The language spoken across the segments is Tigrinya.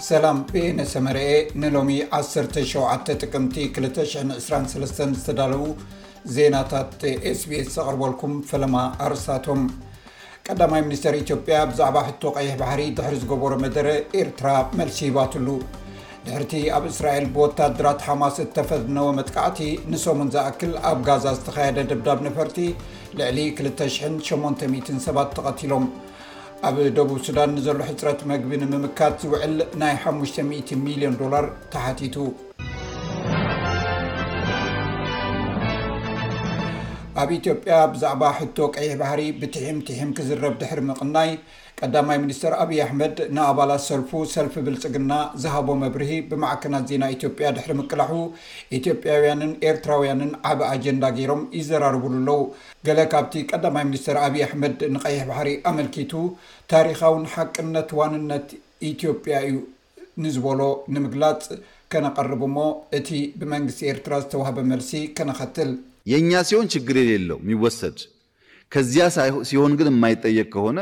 ሰላም በየነ ሰመረ እየ ንሎሚ ዓሰርተ ሸውዓተ ጥቅምቲ ክልተ ሽሕን ዕስራን ሰለስተን ዝተዳለዉ ዜናታት ኤስቤስ ዘቕርበልኩም ፈለማ ኣርሳቶም ቀዳማይ ሚኒስተር ኢትዮጵያ ብዛዕባ ሕቶ ቀይሕ ባሕሪ ድሕሪ ዝገበሮ መደረ ኤርትራ መልሲ ሂባትሉ ድሕርቲ ኣብ እስራኤል ብወታደራት ሓማስ እተፈነወ መጥቃዕቲ ንሰሙን ዝኣክል ኣብ ጋዛ ዝተካየደ ደብዳብ ነፈርቲ ልዕሊ 280 ሰባት ተቐቲሎም ኣብ ደቡብ ሱዳን ንዘሎ ሕፅረት መግቢ ንምምካት ዝውዕል ናይ ሓሙሽተ ሚእቲ ሚልዮን ዶላር ተሓቲቱ። ኣብ ኢትዮጵያ ብዛዕባ ሕቶ ቀይሕ ባሕሪ ብትሒም ትሒም ክዝረብ ድሕሪ ምቕናይ ቀዳማይ ሚኒስትር ኣብዪ ኣሕመድ ንኣባላት ሰልፉ ሰልፊ ብልፅግና ዝሃቦ መብርሂ ብማዕከናት ዜና ኢትዮጵያ ድሕሪ ምቅላሑ ኢትዮጵያውያንን ኤርትራውያንን ዓቢ ኣጀንዳ ገይሮም ይዘራርብሉ ኣለዉ። ገለ ካብቲ ቀዳማይ ሚኒስተር ኣብዪ ኣሕመድ ንቀይሕ ባሕሪ ኣመልኪቱ ታሪኻውን ሓቅነት ዋንነት ኢትዮጵያ እዩ ንዝበሎ ንምግላጽ ከነቐርብ እሞ እቲ ብመንግስቲ ኤርትራ ዝተዋህበ መልሲ ከነኸትል። የኛ ሲሆን ችግር የሌለው ሚወሰድ ከዚያ ሲሆን ግን የማይጠየቅ ከሆነ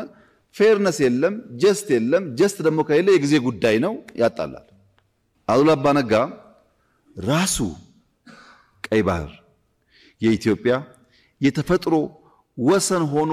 ፌርነስ የለም ጀስት የለም ጀስት ደግሞ ከሌለ የጊዜ ጉዳይ ነው ያጣላል። ኣሉላ ኣባነጋ ራሱ ቀይ ባህር የኢትዮጵያ የተፈጥሮ ወሰን ሆኖ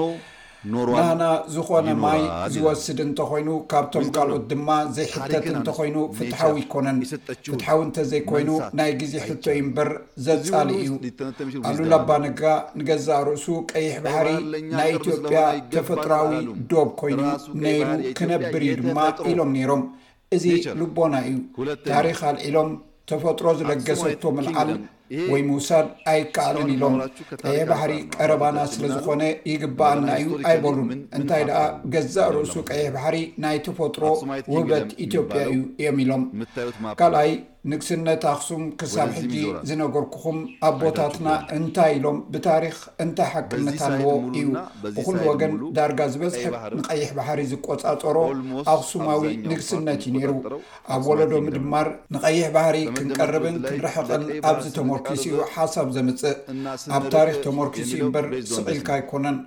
ኖሯል፣ ናህና ዝኾነ ማይ ይኖራል ይላል ዝወስድ እንተኾይኑ ካብቶም ዊዝደም ካልኦት ነው። ድማ ዘይሕተት ታሪክን እንተኾይኑ ኔቸር ፍትሓዊ ኣይኮነን። የሰጠችውን ፍትሓዊ እንተዘይኮይኑ መንሳት ናይ ግዜ ሕቶ እዩ ኣይቻልም። እምበር እዚውን ዘጻሊ እዩ። ውስጥ ሊተነተን የሚችል ዊዝደም ኣሉላ ነው። ኣባ ነጋ ንገዛእ ርእሱ ቀይሕ ቀይ ባሕሪ ባህር ለኛ ናይ ቅርብ ስለሆነ ኢትዮጵያ ኣይገባንም ተፈጥሮኣዊ ኣላሉም። ዶብ ኮይኑ ራሱ ቀይ ነይሩ ባህር የኢትዮጵያ ክነብር እዩ ድማ የተፈጥሮ ኢሎም ነይሮም። እዚ ልቦና እዩ ታሪክ ኣልዒሎም ተፈጥሮ ዝለገሰቶ ምልዓል ወይ ምውሳድ ኣይከኣልን ኢሎም ቀየ ባሕሪ ቀረባና ስለዝኾነ ይግባኣና እዩ ኣይበሉን እንታይ ደኣ ገዛእ ርእሱ ቀይሕ ባሕሪ ናይ ተፈጥሮ ውህበት ኢትዮጵያ እዩ እዮም ኢሎም ካልኣይ ንግስነት ኣክሱም ክሳብ ሕጂ ዝነገርኩኹም ኣቦታትና እንታይ ኢሎም ብታሪኽ እንታይ ሓቅነት ኣለዎ እዩ ብኹሉ ወገን ዳርጋ ዝበዝሐ ንቀይሕ ባሕሪ ዝቆጻጸሮ ኣክሱማዊ ንግስነት እዩ ነይሩ ኣብ ወለዶ ምድማር ንቀይሕ ባሕሪ ክንቀርብን ክንርሕቅን ኣብዚ ተሞርኪሱ እዩ ሓሳብ ዘምጽእ ኣብ ታሪኽ ተሞርኪሱ እዩ እምበር ስቅ ኢልካ ኣይኮነን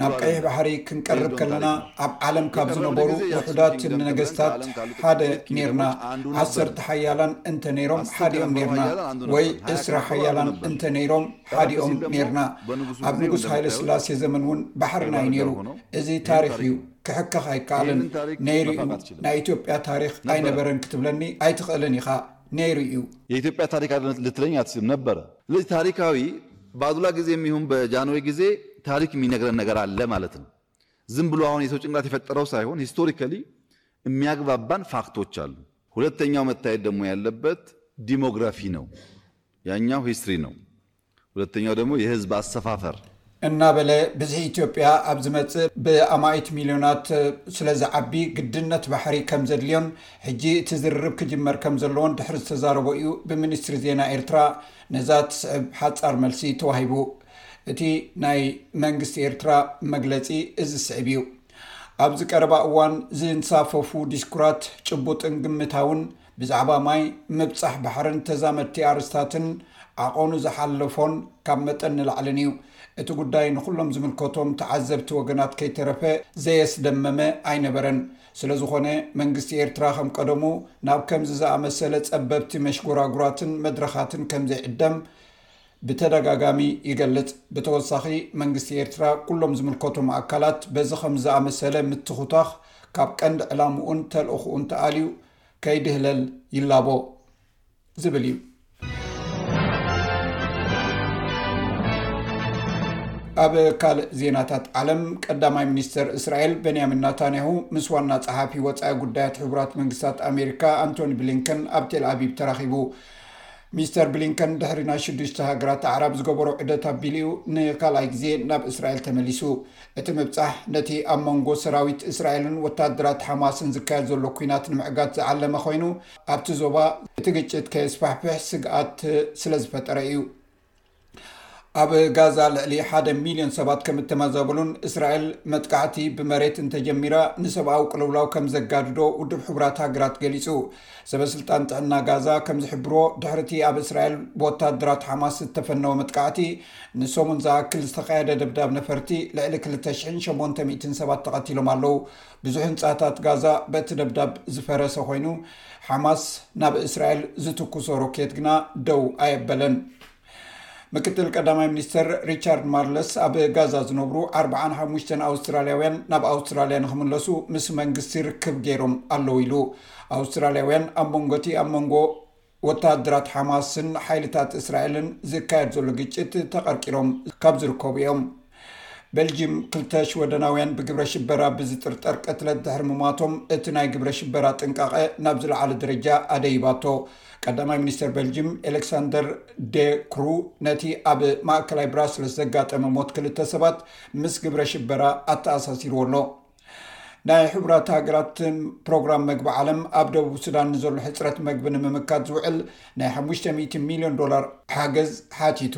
ናብ ቀይሕ ባሕሪ ክንቀርብ ከለና ኣብ ዓለም ካብ ዝነበሩ ውሑዳት ነገስታት ሓደ ኔርና ዓሰርተ ሓያላን እንተ ነይሮም ሓዲኦም ኔርና ወይ ዕስራ ሓያላን እንተ ነይሮም ሓዲኦም ኔርና ኣብ ንጉስ ሃይለ ስላሴ ዘመን እውን ባሕርና እዩ ነይሩ እዚ ታሪክ እዩ ክሕከኽ ኣይከኣልን ነይሩ እዩ ናይ ኢትዮጵያ ታሪክ ኣይነበረን ክትብለኒ ኣይትኽእልን ኢኻ ነይሩ እዩ የኢትዮጵያ ታሪክ ልትለኝ ኣትችልም ነበረ ስለዚ ታሪካዊ በአዙላ ጊዜ ሁ በጃኖዌ ጊዜ ታሪክ ነግረን ነገር አለ ማለት ዝ ብለ የሰው ጭንት የፈጠረው ሳይሆን ሂስቶሪካሊ የሚያግባባን ፋክቶች አሉ ሁለተኛው መታየድ ደሞ ያለበት ዲሞግራፊ ነው ኛው ሂስትሪ ነው ሁለተኛው ደሞ የህዝቢ ኣሰፋፈር እናበለ ብዝሒ ኢትዮጵያ ኣብ ዝመጽእ ብኣማኢት ሚልዮናት ስለ ዝዓቢ ግድነት ባሕሪ ከም ዘድልዮን ሕጂ እቲ ዝርርብ ክጅመር ከም ዘለዎን ድሕሪ ዝተዛረቦ እዩ ብሚኒስትሪ ዜና ኤርትራ ነዛ ትስዕብ ሓጻር መልሲ ተዋሂቡ። እቲ ናይ መንግስቲ ኤርትራ መግለጺ እዚ ዝስዕብ እዩ። ኣብዚ ቀረባ እዋን ዝንሳፈፉ ዲስኩራት ጭቡጥን ግምታውን ብዛዕባ ማይ፣ ምብጻሕ ባሕርን ተዛመድቲ ኣርስታትን ዓቐኑ ዝሓለፎን ካብ መጠን ንላዕልን እዩ። እቲ ጉዳይ ንኹሎም ዝምልከቶም ተዓዘብቲ ወገናት ከይተረፈ ዘየስደመመ ኣይነበረን። ስለዝኾነ መንግስቲ ኤርትራ ከም ቀደሙ ናብ ከምዚ ዝኣመሰለ ጸበብቲ መሽጎራጉራትን መድረኻትን ከምዘይዕደም ብተደጋጋሚ ይገልጽ። ብተወሳኺ መንግስቲ ኤርትራ ኩሎም ዝምልከቶም ኣካላት በዚ ከምዚ ዝኣመሰለ ምትኹታኽ ካብ ቀንዲ ዕላምኡን ተልእኹኡን ተኣልዩ ከይድህለል ይላቦ ዝብል እዩ። ኣብ ካልእ ዜናታት ዓለም ቀዳማይ ሚኒስተር እስራኤል በንያሚን ናታንያሁ ምስ ዋና ፀሓፊ ወፃኢ ጉዳያት ሕቡራት መንግስታት ኣሜሪካ ኣንቶኒ ብሊንከን ኣብ ቴልኣቪቭ ተራኺቡ ሚስተር ብሊንከን ድሕሪ ናይ ሽዱሽተ ሃገራት ኣዕራብ ዝገበሮ ዑደት ኣቢሉ እዩ ንካልኣይ ግዜ ናብ እስራኤል ተመሊሱ እቲ ምብጻሕ ነቲ ኣብ መንጎ ሰራዊት እስራኤልን ወታደራት ሓማስን ዝካየድ ዘሎ ኲናት ንምዕጋት ዝዓለመ ኮይኑ፣ ኣብቲ ዞባ እቲ ግጭት ከየስፋሕፍሕ ስግኣት ስለዝፈጠረ እዩ። ኣብ ጋዛ ልዕሊ ሓደ ሚልዮን ሰባት ከም እተመዛበሉን እስራኤል መጥቃዕቲ ብመሬት እንተጀሚራ ንሰብኣዊ ቅልውላው ከም ዘጋድዶ ውድብ ሕቡራት ሃገራት ገሊጹ። ሰበስልጣን ጥዕና ጋዛ ከም ዝሕብርዎ፣ ድሕሪ'ቲ ኣብ እስራኤል ብወተሃደራት ሓማስ ዝተፈነወ መጥቃዕቲ፣ ንሰሙን ዝኣክል ዝተኻየደ ደብዳብ ነፈርቲ፣ ልዕሊ ክልተ ሽሕን ሸሞንተ ሚእትን ሰባት ተቐቲሎም ኣለዉ። ብዙሕ ህንጻታት ጋዛ በቲ ደብዳብ ዝፈረሰ ኮይኑ፣ ሓማስ ናብ እስራኤል ዝትኩሶ ሮኬት ግና ደው ኣየበለን። ምክትል ቀዳማይ ሚኒስትር ሪቻርድ ማርለስ ኣብ ጋዛ ዝነብሩ ዓርብዓን ሓሙሽተን ኣውስትራልያውያን ናብ ኣውስትራልያ ንክምለሱ ምስ መንግስቲ ርክብ ገይሮም ኣለው ኢሉ ኣውስትራልያውያን ኣብ መንጎቲ ኣብ መንጎ ወተሃደራት ሓማስን ሓይልታት እስራኤልን ዝካየድ ዘሎ ግጭት ተቐርቂሮም ካብ ዝርከቡ እዮም ቤልጂም ክልተ ሽወደናውያን ብግብረ ሽበራ ብዝጥርጠር ቅትለት ድሕሪ ምሟቶም እቲ ናይ ግብረ ሽበራ ጥንቃቐ ናብ ዝለዓለ ደረጃ ኣደይባቶ ቀዳማይ ሚኒስተር ቤልጂም ኤሌክሳንደር ዴክሩ ነቲ ኣብ ማእከላይ ብራስለስ ዘጋጠመ ሞት ክልተ ሰባት ምስ ግብረ ሽበራ ኣተኣሳሲርዎ ኣሎ ናይ ሕቡራት ሃገራት ፕሮግራም መግቢ ዓለም ኣብ ደቡብ ሱዳን ንዘሎ ሕፅረት መግቢ ንምምካት ዝውዕል ናይ ሓሙሽተ ሚሊዮን ዶላር ሓገዝ ሓቲቱ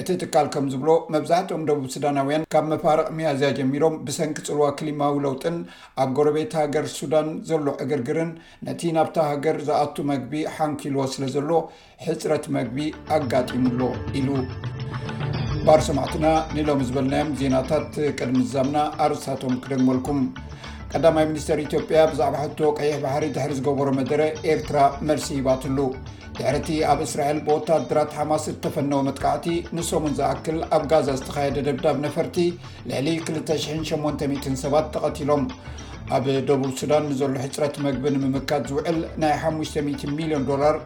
እቲ ትካል ከም ዝብሎ መብዛሕትኦም ደቡብ ሱዳናውያን ካብ መፋርቕ መያዝያ ጀሚሮም ብሰንኪ ፅልዋ ክሊማዊ ለውጥን ኣብ ጎረቤት ሃገር ሱዳን ዘሎ ዕግርግርን ነቲ ናብታ ሃገር ዝኣቱ መግቢ ሓንኪልዎ ስለ ዘሎ ሕፅረት መግቢ ኣጋጢሙ ኣሎ ኢሉ። ባር ሰማዕትና ንሎሚ ዝበልናዮም ዜናታት ቅድሚ ዛምና ኣርሳቶም ክደግመልኩም ቀዳማይ ሚኒስተር ኢትዮጵያ ብዛዕባ ሕቶ ቀይሕ ባሕሪ ድሕሪ ዝገበሮ መደረ ኤርትራ መልሲ ሂባትሉ ድሕርቲ ኣብ እስራኤል ብወታደራት ሓማስ ዝተፈነወ መጥቃዕቲ ንሰሙን ዝኣክል ኣብ ጋዛ ዝተካየደ ደብዳብ ነፈርቲ ልዕሊ 280 ሰባት ተቐቲሎም ኣብ ደቡብ ሱዳን ንዘሎ ሕፅረት መግቢ ንምምካት ዝውዕል ናይ 500 ሚሊዮን ዶላር